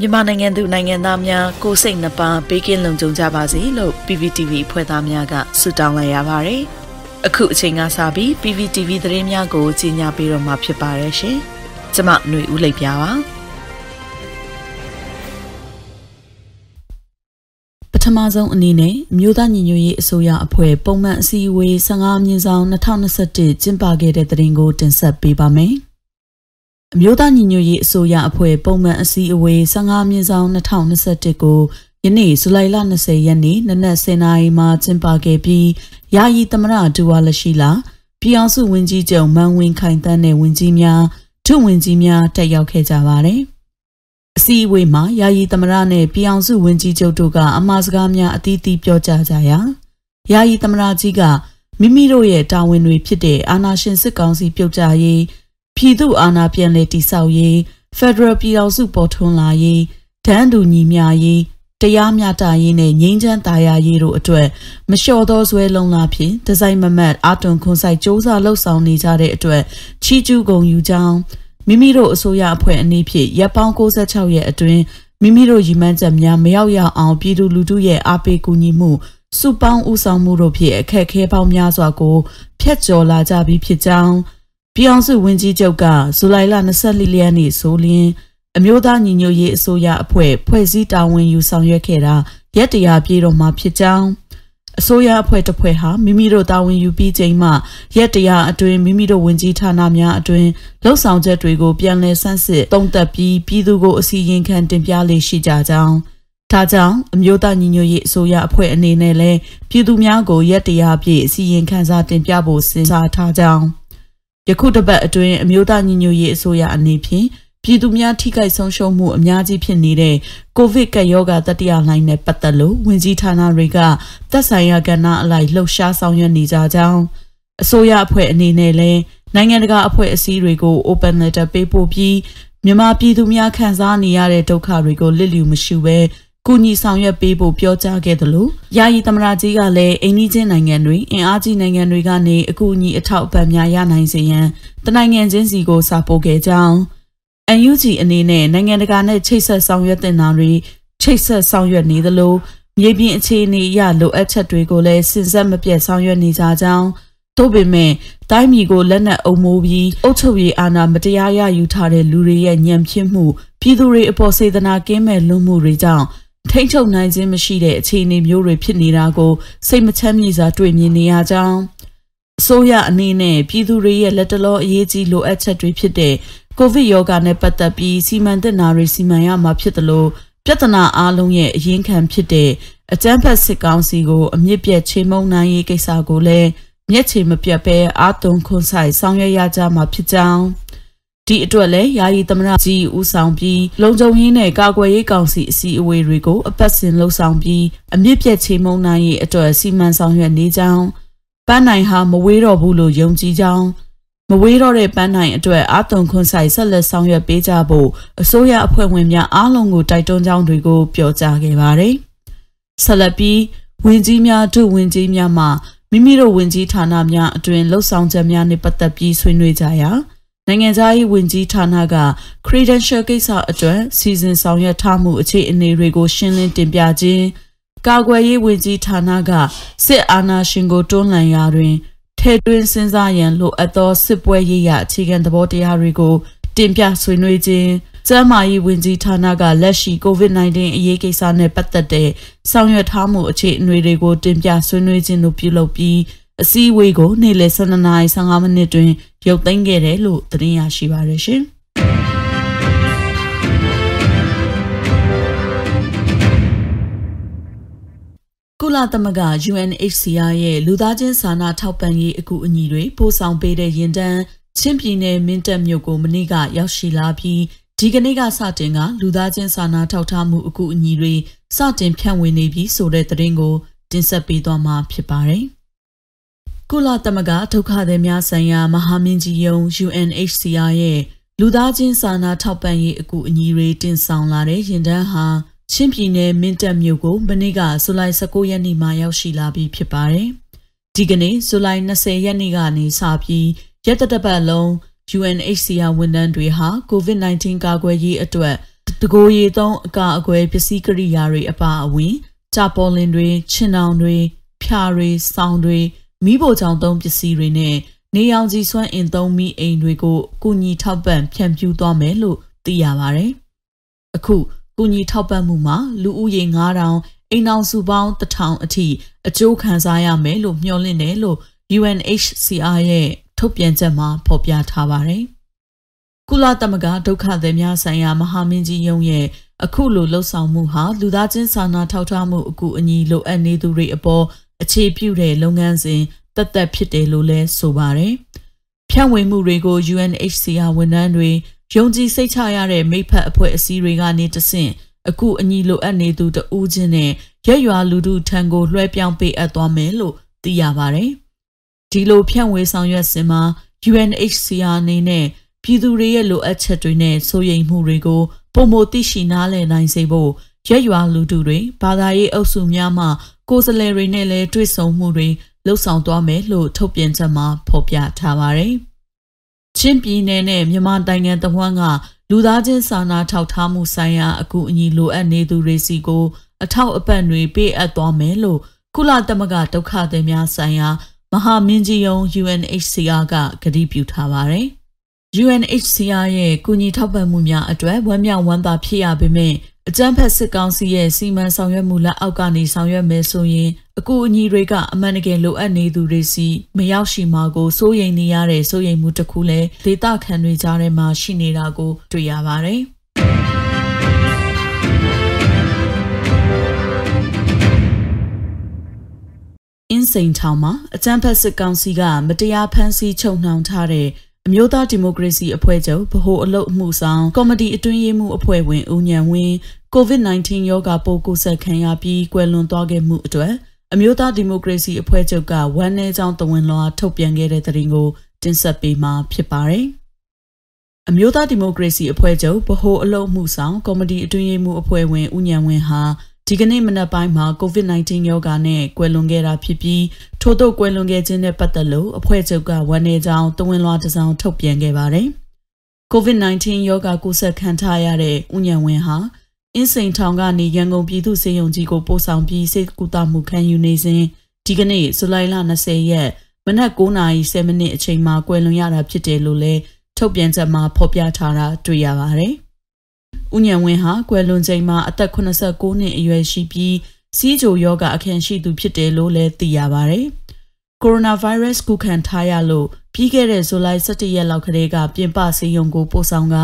မြန်မာနိုင်ငံသူနိုင်ငံသားများကိုစိတ်နှပါဘေးကင်းလုံခြုံကြပါစေလို့ PPTV ဖွဲ့သားများကဆုတောင်းလိုက်ရပါတယ်။အခုအချိန်ကစပြီး PPTV သတင်းများကိုကြီးညာပေးတော့မှာဖြစ်ပါတယ်ရှင်။ကျမຫນွေဦးလိပ်ပြပါပထမဆုံးအနေနဲ့မြို့သားညီညွတ်ရေးအစိုးရအဖွဲ့ပုံမှန်အစည်းအဝေး15မြင်းဆောင်2021ကျင်းပခဲ့တဲ့သတင်းကိုတင်ဆက်ပေးပါမယ်။ အမျိုးသားညီညွတ်ရေးအစိုးရအဖွဲ့ပုံမှန်အစည်းအဝေး15မြင်းဆောင်2021ကိုယနေ့ဇူလိုင်လ20ရက်နေ့နနက်10:00နာရီမှာကျင်းပခဲ့ပြီးယာယီသမရဒူဝါလရှိလာပြည်အောင်စုဝန်ကြီးချုပ်မန်ဝင်းခိုင်တန်းနဲ့ဝန်ကြီးများဒုဝန်ကြီးများတက်ရောက်ခဲ့ကြပါတယ်။အစည်းအဝေးမှာယာယီသမရနဲ့ပြည်အောင်စုဝန်ကြီးချုပ်တို့ကအမှားစကားများအသီးသီးပြောကြားကြရာယာယီသမရကြီးကမိမိတို့ရဲ့တာဝန်တွေဖြစ်တဲ့အာဏာရှင်စစ်ကောင်စီပြုတ်ကြရေး ပြည်သူအာဏာပြန်လည်တည်ဆောက်ရေးဖက်ဒရယ်ပြည်အောင်စုပေါ်ထွန်းလာရေးဒန်းတူညီမျှရေးတရားမျှတရေးနဲ့ငြိမ်းချမ်းသာယာရေးတို့အတွက်မလျှော်သောဇွဲလုံးလာဖြင့်ဒီဇိုင်းမမတ်အာတွန်ခွန်ဆိုင်စ조사လှုပ်ဆောင်နေကြတဲ့အတွက်ချီကျူးကုန်ယူကြောင်းမိမိတို့အစိုးရအဖွဲ့အနေဖြင့်ရပ်ပေါင်း66ရက်အတွင်းမိမိတို့ရည်မှန်းချက်များမရောက်ရအောင်ပြည်သူလူထုရဲ့အားပေးကူညီမှုစုပေါင်းဦးဆောင်မှုတို့ဖြင့်အခက်အခဲပေါင်းများစွာကိုဖျက်ကျော်လာကြပြီးဖြစ်ကြောင်း ပြည်အောင်စုဝန်ကြီးချုပ်ကဇူလိုင်လ24ရက်နေ့ဆိုလျင်အမျိုးသားညီညွတ်ရေးအစိုးရအဖွဲ့ဖွဲ့စည်းတာဝန်ယူဆောင်ရွက်ခဲ့တာရက်တရာပြည့်တော့မှာဖြစ်ကြောင်းအစိုးရအဖွဲ့တစ်ဖွဲ့ဟာမိမိတို့တာဝန်ယူပြီးချိန်မှရက်တရာအတွင်းမိမိတို့ဝန်ကြီးဌာနများအတွင်းလှုပ်ဆောင်ချက်တွေကိုပြန်လည်ဆန်းစစ်တုံ့တက်ပြီးပြည်သူကိုအစီရင်ခံတင်ပြလေးရှိကြကြောင်းဒါကြောင့်အမျိုးသားညီညွတ်ရေးအစိုးရအဖွဲ့အနေနဲ့လည်းပြည်သူများကိုရက်တရာပြည့်အစီရင်ခံစာတင်ပြဖို့စဉ်းစားထားကြောင်း ယခုတစ်ပတ်အတွင်းအမျိုးသားညီညွတ်ရေးအစိုးရအနေဖြင့်ပြည်သူများထိခိုက်ဆုံးရှုံးမှုအများကြီးဖြစ်နေတဲ့ကိုဗစ်ကပ်ရောဂါတတိယလှိုင်းနဲ့ပတ်သက်လို့ဝင်ကြီးဌာနတွေကသက်ဆိုင်ရာကဏ္ဍအလိုက်လှုပ်ရှားဆောင်ရွက်နေကြကြောင်းအစိုးရအဖွဲ့အနေနဲ့လည်းနိုင်ငံတကာအဖွဲ့အစည်းတွေကို open letter ပေးပို့ပြီးမြန်မာပြည်သူများခံစားနေရတဲ့ဒုက္ခတွေကိုလစ်လျူမရှုဘဲ ကူညီဆောင်ရွက်ပေးဖို့ပြောကြားခဲ့တယ်လို့ယာယီသမရကြီးကလည်းအိန္ဒိချင်းနိုင်ငံတွေအင်အားကြီးနိုင်ငံတွေကနေအကူအညီအထောက်အပံ့များရနိုင်စေရန်တနိုင်ငံချင်းစီကိုစာပို့ခဲ့ကြောင်း UNG အနေနဲ့နိုင်ငံတကာနဲ့ချိတ်ဆက်ဆောင်ရွက်တဲ့နာတွေချိတ်ဆက်ဆောင်ရွက်နေသလိုမြေပြင်အခြေအနေအရလိုအပ်ချက်တွေကိုလည်းစဉ်ဆက်မပြတ်ဆောင်ရွက်နေကြကြောင်းတို့ပေမဲ့တိုင်းပြည်ကိုလက်နက်အုံမိုးပြီးအုပ်ချုပ်ရေးအာဏာမတရားရယူထားတဲ့လူတွေရဲ့ညံဖြစ်မှုပြည်သူတွေအပေါ်စေတနာကင်းမဲ့လွန်မှုတွေကြောင့် ထိမ့်ချုပ်နိုင်ခြင်းမရှိတဲ့အခြေအနေမျိုးတွေဖြစ်နေတာကိုစိတ်မချမ်းမြေ့စွာတွေ့မြင်နေရကြောင်းအစိုးရအနေနဲ့ပြည်သူတွေရဲ့လက်တလောအရေးကြီးလိုအပ်ချက်တွေဖြစ်တဲ့ကိုဗစ်ရောဂါနဲ့ပတ်သက်ပြီးစီမံသင့်တာတွေစီမံရမှာဖြစ်တယ်လို့ပြဿနာအလုံးရဲ့အရင်းခံဖြစ်တဲ့အကြမ်းဖက်စစ်ကောင်စီကိုအမြင့်ပြတ်ချိန်မုံနိုင်ရေးကိစ္စကိုလည်းမျက်ခြေမပြတ်ပဲအာသွန်ခွန်ဆိုင်ဆောင်ရွက်ရကြမှာဖြစ်ကြောင်း ဒီအတွက်လည်းယာယီသမရကြီးဦးဆောင်ပြီးလုံခြုံရေးနဲ့ကာကွယ်ရေးကောင်စီအစည်းအဝေးတွေကိုအပတ်စဉ်လှုပ်ဆောင်ပြီးအမြင့်ပြတ်ချေမှုန်းနိုင်ရေးအတွက်စီမံဆောင်ရွက်နေကြောင်းပန်းနိုင်ဟာမဝေးတော့ဘူးလို့ယုံကြည်ကြောင်းမဝေးတော့တဲ့ပန်းနိုင်အတွက်အာတုံခွန်ဆိုင်ဆက်လက်ဆောင်ရွက်ပေးကြဖို့အစိုးရအဖွဲ့ဝင်များအားလုံးကိုတိုက်တွန်းကြောင်းတွေကိုပြောကြားခဲ့ပါတယ်။ဆက်လက်ပြီးဝင်ကြီးများဒုဝင်ကြီးများမှမိမိတို့ဝင်ကြီးဌာနများအတွင်လှုပ်ဆောင်ချက်များနဲ့ပတ်သက်ပြီးဆွေးနွေးကြရာ နိုင်ငံသားရေးဝန်ကြီးဌာနက credential ကိစ္စအတွက်စီစဉ်ဆောင်ရွက်ထားမှုအခြေအနေတွေကိုရှင်းလင်းတင်ပြခြင်းကာကွယ်ရေးဝန်ကြီးဌာနကစစ်အာဏာရှင်ကိုတွန်းလှန်ရာတွင်ထဲတွင်စဉ်းစားရန်လိုအပ်သောစစ်ပွဲရေးရအခြေခံသဘောတရားတွေကို တင်ပြဆွေးနွေးခြင်းကျန်းမာရေးဝန်ကြီးဌာနကလက်ရှိ COVID-19 အရေးကိစ္စနဲ့ပတ်သက်တဲ့ဆောင်ရွက်ထားမှုအခြေအနေတွေကိုတင်ပြဆွေးနွေးခြင်းတို့ပြုလုပ်ပြီး အစည်းအဝေးကိုနေ့လယ်12နာရီ15မိနစ်တွင်ရုပ်သိမ်းခဲ့တယ်လို့သတင်းရရှိပါရရှင်။ကုလသမဂ္ဂ UNHCR ရဲ့လူသားချင်းစာနာထောက်ပံ့ရေးအကူအညီတွေပို့ဆောင်ပေးတဲ့ရင်တန်းချင်းပြည်နယ်မင်းတပ်မြို့ကိုမနေ့ကရောက်ရှိလာပြီးဒီကနေ့ကစတင်ကလူသားချင်းစာနာထောက်ထားမှုအကူအညီတွေစတင်ဖြန့်ဝေနေပြီဆိုတဲ့သတင်းကိုတင်ဆက်ပေးသွားမှာဖြစ်ပါတယ်။ ကုလသမဂ္ဂဒုက္ခသည်များဆိုင်ရာမဟာမင်းကြီးယုံ UNHCR ရဲ့လူသားချင်းစာနာထောက်ပံ့ရေးအကူအညီတွေတင်ဆောင်လာတဲ့ရင်တန်းဟာချင်းပြည်နယ်မင်းတပ်မြို့ကိုမနေ့ကဇူလိုင်19ရက်နေ့မှာရောက်ရှိလာပြီးဖြစ်ပါတယ်။ဒီကနေ့ဇူလိုင်20ရက်နေ့ကနေစပြီးရက်တတပတ်လုံး UNHCR ဝန်ထမ်းတွေဟာ COVID-19 ကာကွယ်ရေးအတွက်တကိုယ်ရည်သုံးအကာအကွယ်ပစ္စည်းကရိယာတွေအပါအဝင်ကြာပေါ်လင်တွေခြင်တောင်တွေဖြာတွေစောင်းတွေ မိဖို့ကြောင့်သုံးပစ္စည်းတွေနဲ့နေရောင်ခြည်စွမ်းအင်သုံးမိအိမ်တွေကိုကုညီထောက်ပံ့ဖြန့်ဖြူးသွားမယ်လို့သိရပါတယ်။အခုကုညီထောက်ပံ့မှုမှာလူဦးရေ9000အိမ်အောင်စုပေါင်း1000အထိအကျိုးခံစားရမယ်လို့မျှော်လင့်တယ်လို့ UNHCR ရဲ့ထုတ်ပြန်ချက်မှာဖော်ပြထားပါတယ်။ကုလသမဂ္ဂဒုက္ခသည်များဆိုင်ရာမဟာမင်းကြီးယုံရဲ့အခုလိုလှုပ်ဆောင်မှုဟာလူသားချင်းစာနာထောက်ထားမှုအကူအညီလိုအပ်နေသူတွေအပေါ် အခြေပြုတဲ့လုပ်ငန်းစဉ်တက်တက်ဖြစ်တယ်လို့လည်းဆိုပါတယ်။ဖြန့်ဝေမှုတွေကို UNHCR ဝန်ထမ်းတွေယုံကြည်စိတ်ချရတဲ့မိဖက်အဖွဲ့အစည်းတွေကနေတဆင့်အခုအညီလိုအပ်နေသူတဦးချင်းနဲ့ရက်ရွာလူထုထံကိုလွှဲပြောင်းပေးအပ်သွားမယ်လို့သိရပါတယ်။ဒီလိုဖြန့်ဝေဆောင်ရွက်စဉ်မှာ UNHCR အနေနဲ့ပြည်သူတွေရဲ့လိုအပ်ချက်တွေနဲ့စိုးရိမ်မှုတွေကိုပုံမသိရှိနားလည်နိုင်စေဖို့ရက်ရွာလူထုတွေဘာသာရေးအုပ်စုများမှ ကိုယ်စားလှယ်တွေနဲ့လည်းတွေ့ဆုံမှုတွေလှုပ်ဆောင်သွားမယ်လို့ထုတ်ပြန်ချက်မှာဖော်ပြထားပါတယ်။ချင်းပြည်နယ်နဲ့မြန်မာနိုင်ငံတဝန်းကလူသားချင်းစာနာထောက်ထားမှုဆိုင်ရာအကူအညီလိုအပ်နေသူတွေစီကို အထောက်အပံ့တွေပေးအပ်သွားမယ်လို့ကုလသမဂ္ဂဒုက္ခသည်များဆိုင်ရာမဟာမင်းကြီးယုံ UNHCR ကကတိပြုထားပါတယ်။ UNHCR ရဲ့ကူညီထောက်ပံ့မှုများအတွက်ဝမ်းမြောက်ဝမ်းသာဖြစ်ရပေမဲ့ အကြမ်းဖက်စစ်ကောင်စီရဲ့စီမံဆောင်ရွက်မှုလက်အောက်ကနေဆောင်ရွက်မယ်ဆိုရင်အကူအညီတွေကအမှန်တကယ်လိုအပ်နေသူတွေစီမရောက်ရှိမှာကိုစိုးရိမ်နေရတဲ့စိုးရိမ်မှုတစ်ခုလည်းဒေသခံတွေကြားထဲမှာရှိနေတာကိုတွေ့ရပါတယ်။အင်းစိန်ထောင်မှာအကြမ်းဖက်စစ်ကောင်စီကမတရားဖမ်းဆီးချုပ်နှောင်ထားတဲ့ အမျိုးသားဒီမိုကရေစီအဖွဲ့ချုပ်ဗဟိုအလုပ်အမှုဆောင်ကော်မတီအတွင်းရေးမှူးအဖွဲ့ဝင်ဦးညံဝင်း COVID-19 ရောဂါပိုးကူးစက်ခံရပြီးကွယ်လွန်သွားခဲ့မှုအတွက်အမျိုးသားဒီမိုကရေစီအဖွဲ့ချုပ်ကဝမ်းနည်းကြောင်းတဝန်လွှာထုတ်ပြန်ခဲ့တဲ့သတင်းကိုတင်ဆက်ပေးမှာဖြစ်ပါတယ်။အမျိုးသားဒီမိုကရေစီအဖွဲ့ချုပ်ဗဟိုအလုပ်မှုဆောင်ကော်မတီအတွင်းရေးမှူးအဖွဲ့ဝင်ဦးညံဝင်းဟာ ဒီကနေ့မနက်ပိုင်းမှာ COVID-19 ရောဂါနဲ့ကွယ်လွန်ခဲ့တာဖြစ်ပြီးထို့သို့ကွယ်လွန်ခဲ့ခြင်းနဲ့ပတ်သက်လို့အဖွဲ့ချုပ်ကဝန်내ကြောင်းတဝန်လွှာတစ်စောင်ထုတ်ပြန်ခဲ့ပါတယ်။ COVID-19 ရောဂါကူးစက်ခံထားရတဲ့ဦးညံဝင်းဟာအင်းစိန်ထောင်ကနေရန်ကုန်ပြည်သူ့စေယုံကြီးကိုပို့ဆောင်ပြီးစိတ်ကူတာမှုခံယူနေစဉ်ဒီကနေ့ဇူလိုင်လ20ရက်မနက်9:10မိနစ်အချိန်မှာကွယ်လွန်ရတာဖြစ်တယ်လို့လည်းထုတ်ပြန်ချက်မှာဖော်ပြထားတာတွေ့ရပါတယ်။ ဦးညံဝင်းဟာကွယ်လွန်ချိန်မှာအသက်89နှစ်အရွယ်ရှိပြီးစီးချိုယောဂအခန့်ရှိသူဖြစ်တယ်လို့လည်းသိရပါတယ်။ကိုရိုနာဗိုင်းရပ်စ်ကူးခံထားရလို့ပြီးခဲ့တဲ့ဇူလိုင်17ရက်လောက်ကတည်းကပြင်ပဆေးရုံကိုပို့ဆောင်က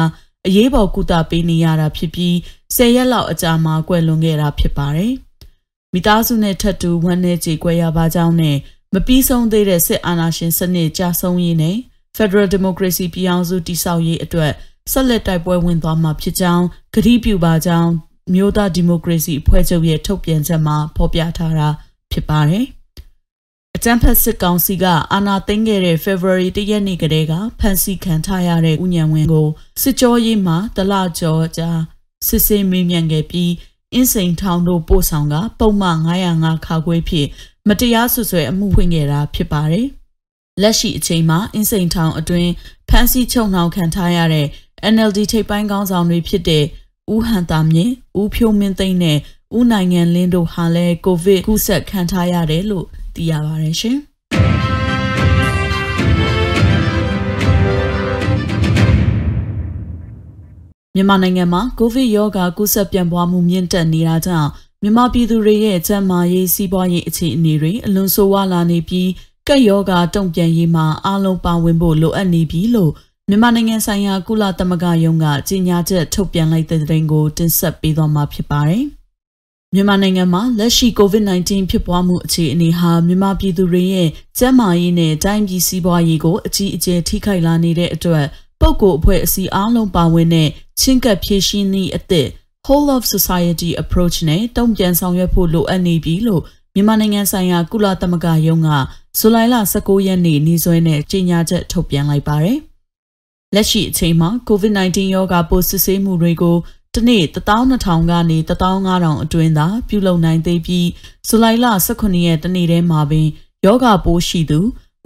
အရေးပေါ်ကုသပေးနေရတာဖြစ်ပြီး10ရက်လောက်အကြာမှာကွယ်လွန်ခဲ့တာဖြစ်ပါတယ်။မိသားစုနဲ့ထပ်တူဝမ်းနည်းကြေကွဲရပါကြောင်းနဲ့မပြီးဆုံးသေးတဲ့စစ်အာဏာရှင်စနစ်ကြာဆုံးရေးနဲ့ Federal Democracy ပြည်အောင်စုတည်ဆောက်ရေးအတွက် ဆက်လက်တိုက်ပွဲဝင်သွားမှာဖြစ်ကြောင်းကတိပြုပါကြောင်းမြို့သားဒီမိုကရေစီအဖွဲ့ချုပ်ရဲ့ထုတ်ပြန်ချက်မှာဖော်ပြထားတာဖြစ်ပါတယ်။အကြံဖက်စစ်ကောင်စီကအာဏာသိမ်းခဲ့တဲ့ February 1ရက်နေ့ကတည်းကဖမ်းဆီးခံထားရတဲ့ဦးညံဝင်းကိုစစ်ကြောရေးမှာတလကျော်ကြာစစ်ဆေးမေးမြန်းခဲ့ပြီးအင်းစိန်ထောင်တို့ပို့ဆောင်ကပုံမှန်905ခါခွေးဖြစ်မတရားဆွဆွဲအမှုဖွင့်ခဲ့တာဖြစ်ပါတယ်။လက်ရှိအချိန်မှာအင်းစိန်ထောင်အတွင်းဖမ်းဆီးချုပ်နှောင်ခံထားရတဲ့ NLD ထိပ်ပိုင်းခေါင်းဆောင်တွေဖြစ်တဲ့ဦးဟန်တာမြင့်ဦးဖြိုးမင်းသိန်းနဲ့ဦးနိုင်ငံလင်းတို့ဟာလည်းကိုဗစ်ကူးစက်ခံထားရတယ်လို့သိရပါတယ်ရှင်။မြန်မာနိုင်ငံမှာကိုဗစ်ရောဂါကူးစက်ပြန့်ပွားမှုမြင့်တက်နေတာကြောင့်မြန်မာပြည်သူတွေရဲ့ကျန်းမာရေးစီးပွားရေးအခြေအနေတွေအလွန်ဆိုးဝါးလာနေပြီးကပ်ရောဂါတုံ့ပြန်ရေးမှာအားလုံးပါဝင်ဖို့လိုအပ်နေပြီလို့ မြန်မာနိုင်ငံဆိုင်ရာကုလသမဂ္ဂယုံကကြေညာချက်ထုတ်ပြန်လိုက်တဲ့သတင်းကိုတင်ဆက်ပေးသွားမှာဖြစ်ပါတယ်။မြန်မာနိုင်ငံမှာလက်ရှိ COVID-19 ဖြစ်ပွားမှုအခြေအနေဟာမြန်မာပြည်သူတွေရဲ့ကျန်းမာရေးနဲ့တိုင်းပြည်စီးပွားရေးကိုအကြီးအကျယ်ထိခိုက်လာနေတဲ့အတွက်ပုဂ္ဂိုလ်အဖွဲ့အစည်းအားလုံးပါဝင်တဲ့ချင်းကပ်ဖြည့်ရှင်းနည်းအသစ် whole of society approach နဲ့တုံ့ပြန်ဆောင်ရွက်ဖို့လိုအပ်နေပြီလို့မြန်မာနိုင်ငံဆိုင်ရာကုလသမဂ္ဂယုံကဇူလိုင်လ19ရက်နေ့နေ့စွဲနဲ့ကြေညာချက်ထုတ်ပြန်လိုက်ပါတယ်။ လက်ရှိအချိန်မှာ COVID-19 ရောဂါပိုးစစ်ဆေးမှုတွေကိုတနေ့12000ကနေ15000အတွင်းသာပြုလုပ်နိုင်သေးပြီးဇူလိုင်လ18ရက်တနေ့တည်းမှာပင်ယောဂါပိုးရှိသူ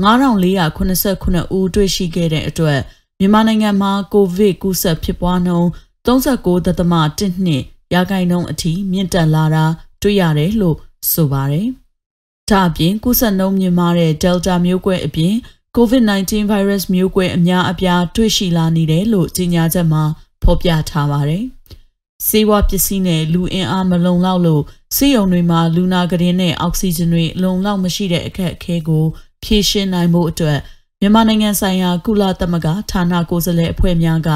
9489ဦးတွေ့ရှိခဲ့တဲ့အတွက်မြန်မာနိုင်ငံမှာကိုဗစ်ကူးစက်ဖြစ်ပွားနှုန်း39.12ရာခိုင်နှုန်းအထိမြင့်တက်လာတာတွေ့ရတယ်လို့ဆိုပါတယ်။ဒါအပြင်ကုသနှုန်းမြင့်မားတဲ့ Delta မျိုးကွဲအပြင် COVID-19 virus မျိုးကွဲအများအပြားတွေ့ရှိလာနေတယ်လို့ကြေညာချက်မှာဖော်ပြထားပါတယ်။စေဝါပစ္စည်းနဲ့လူအင်အားမလုံလောက်လို့စေယုံတွေမှာလူနာကရင်နဲ့အောက်ဆီဂျင်တွေလုံလောက်မရှိတဲ့အခက်အခဲကိုဖြေရှင်းနိုင်ဖို့အတွက်မြန်မာနိုင်ငံဆိုင်ရာကုလသမဂ္ဂဌာနကိုယ်စားလှယ်အဖွဲ့များက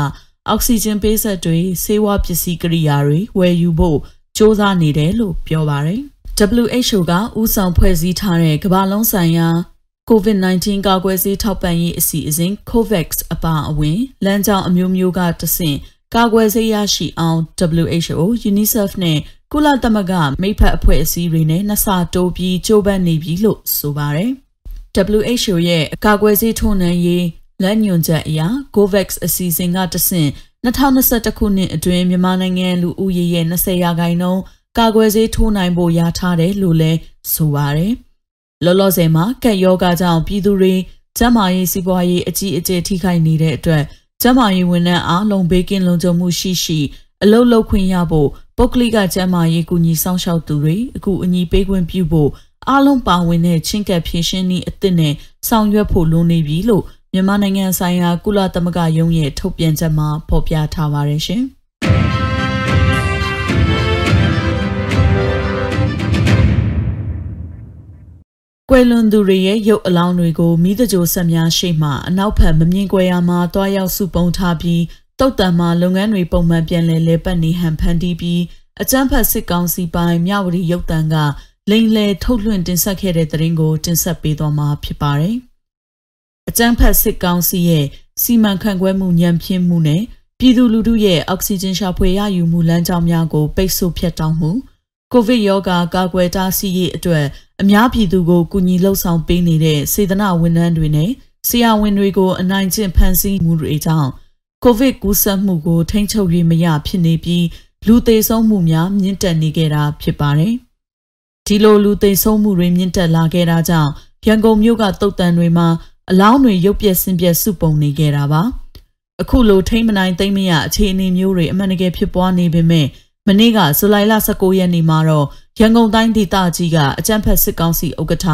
အောက်ဆီဂျင်ပေးဆက်တွေဆေးဝါးပစ္စည်းကိရိယာတွေဝယ်ယူဖို့စ조사နေတယ်လို့ပြောပါတယ်။ WHO ကဥဆောင်ဖွဲ့စည်းထားတဲ့ကမ္ဘာလုံးဆိုင်ရာ COVID-19 ကာကွယ်ဆေးထောက်ပံ့ရေးအစီအစဉ် COVAX အပါအဝင်လမ်းကြောင်းအမျိုးမျိုးကတဆင့်ကာကွယ်ဆေးရရှိအောင် WHO, UNICEF နဲ့ကုလသမဂ္ဂမိဖက်အဖွဲ့အစည်းတွေနဲ့နှစတိုးပြီးကြိုးပမ်းနေပြီလို့ဆိုပါတယ်။ WHO ရဲ့အကာအကွယ်ဆေးထိုးနှံရေးလက်ညွန်ချက်အရ COVAX အစီအစဉ်ကတဆင့်2021ခုနှစ်အတွင်းမြန်မာနိုင်ငံလူဦးရေရဲ့20ရာခိုင်နှုန်းကာကွယ်ဆေးထိုးနိုင်ဖို့ရထားတယ်လို့လည်းဆိုပါတယ်။ လောလောဆယ်မှာကက်ယောဂကြောင့်ပြည်သူတွေကျန်းမာရေးစီးပွားရေးအကြီးအကျယ်ထိခိုက်နေတဲ့အတွက်ကျန်းမာရေးဝန်ထမ်းအားလုံးဘေးကင်းလုံခြုံမှုရှိရှိအလုပ်လုပ်ခွင့်ရဖို့ပုဂ္ဂလိကကျန်းမာရေးကူညီဆောင်ရှောက်သူတွေအခုအညီပေးခွင့်ပြုဖို့အားလုံးပါဝင်တဲ့ချင်းကပ်ဖြည့်ရှင်းနည်းအသစ်နဲ့ဆောင်ရွက်ဖို့လိုနေပြီလို့မြန်မာနိုင်ငံဆိုင်ရာကုလသမဂ္ဂရုံးရဲ့ထုတ်ပြန်ချက်မှာဖော်ပြထားပါတယ်ရှင်။ ကွယ်လွန်သူတွေရဲ့ရုပ်အလောင်းတွေကိုမိသကြိုဆက်များရှိမှအနောက်ဘက်မမြင်ကွယ်ရာမှာတွားရောက်စုပုံထားပြီးတုတ်တံမှာလုပ်ငန်းတွေပုံမှန်ပြန်လည်လဲပတ်နေဟန်ဖန်တီးပြီးအကြမ်းဖက်စစ်ကောင်စီပိုင်းမြဝတီရုပ်တံကလိန်လေထုတ်လွှင့်တင်ဆက်ခဲ့တဲ့သတင်းကိုတင်ဆက်ပေးသွားမှာဖြစ်ပါတယ်။အကြမ်းဖက်စစ်ကောင်စီရဲ့စီမံခန့်ခွဲမှုညံပြင်းမှုနဲ့ပြည်သူလူထုရဲ့အောက်ဆီဂျင်ရှာဖွေရယူမှုလမ်းကြောင်းများကိုပိတ်ဆို့ဖျက်တောင်းမှုကိုဗစ်ရောဂါကာကွယ်တားဆီးရေးအတွက် အများပြည်သူကိုကူညီလှုပ်ဆောင်ပေးနေတဲ့စေတနာဝန်ထမ်းတွေနဲ့ဆရာဝန်တွေကိုအနိုင်ကျင့်ဖန်ဆီးမှုတွေကြောင့်ကိုဗစ်ကူးစက်မှုကိုထိန်းချုပ်ရေးမရဖြစ်နေပြီးလူသေဆုံးမှုများမြင့်တက်နေခဲ့တာဖြစ်ပါတယ်။ဒီလိုလူသေဆုံးမှုတွေမြင့်တက်လာခဲ့တာကြောင့်ရန်ကုန်မြို့ကတုတ်တန်တွေမှာအလောင်းတွေရုပ်ပြက်ဆင်းပြက်စုပုံနေခဲ့တာပါအခုလိုထိမ့်မနိုင်သိမ့်မရအခြေအနေမျိုးတွေအမှန်တကယ်ဖြစ်ပွားနေပေမဲ့မနေ့ကဇူလိုင်လ19ရက်နေ့မှာတော့ ရန်ကုန်တိုင်းဒေသကြီးကအကြမ်းဖက်စစ်ကောင်စီဥက္ကဋ္ဌ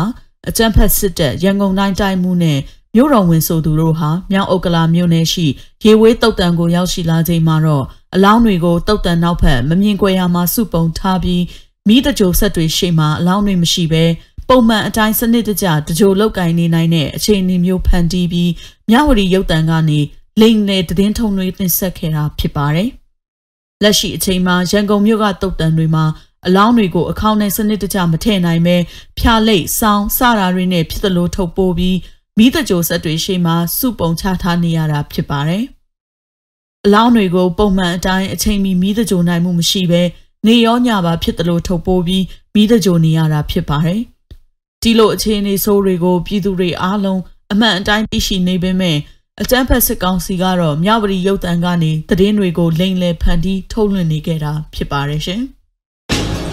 အကြမ်းဖက်စစ်တပ်ရန်ကုန်တိုင်းတိုင်းမှုနဲ့မြို့တော်ဝင်ဆိုသူတို့ဟာမြောက်ဥက္ကလာမြို့နယ်ရှိရေဝေးတုတ်တန်ကိုရောက်ရှိလာချိန်မှာတော့အလောင်းတွေကိုတုတ်တန်နောက်ဖက်မမြင်ကွယ်ရာမှာစုပုံထားပြီးမိတကြိုဆက်တွေရှိမှအလောင်းတွေမရှိဘဲပုံမှန်အတိုင်းစနစ်တကျတကြိုလောက်ကင်နေနိုင်တဲ့အခြေအနေမျိုးဖန်တီးပြီးမြဝတီရုပ်တံကနေလိန်လေတည်င်းထုံတွေတင်ဆက်ခဲ့တာဖြစ်ပါတယ်။လက်ရှိအချိန်မှာရန်ကုန်မြို့ကတုတ်တန်တွေမှာ အလောင်းတွေကိုအခေါင်းနဲ့စနစ်တကျမထည့်နိုင်ပဲဖျားလိတ်ဆောင်းစတာတွေနဲ့ဖြစ်သလိုထုတ်ပိုးပြီးမိတကြိုဆက်တွေရှိမှစုပုံချထားနေရတာဖြစ်ပါတယ်။အလောင်းတွေကိုပုံမှန်အတိုင်းအချိန်မီမိတကြိုနိုင်မှုမရှိဘဲနေရောညပါဖြစ်သလိုထုတ်ပိုးပြီးမိတကြိုနေရတာဖြစ်ပါတယ်။ဒီလိုအခြေအနေဆိုးတွေကိုပြည်သူတွေအားလုံးအမှန်အတိုင်းသိရှိနေပေမဲ့အကြမ်းဖက်စစ်ကောင်စီကတော့မြဝတီရုပ်တံကနေသတင်းတွေကိုလိမ်လည်ဖန်တီးထုတ်လွှင့်နေခဲ့တာဖြစ်ပါတယ်ရှင်။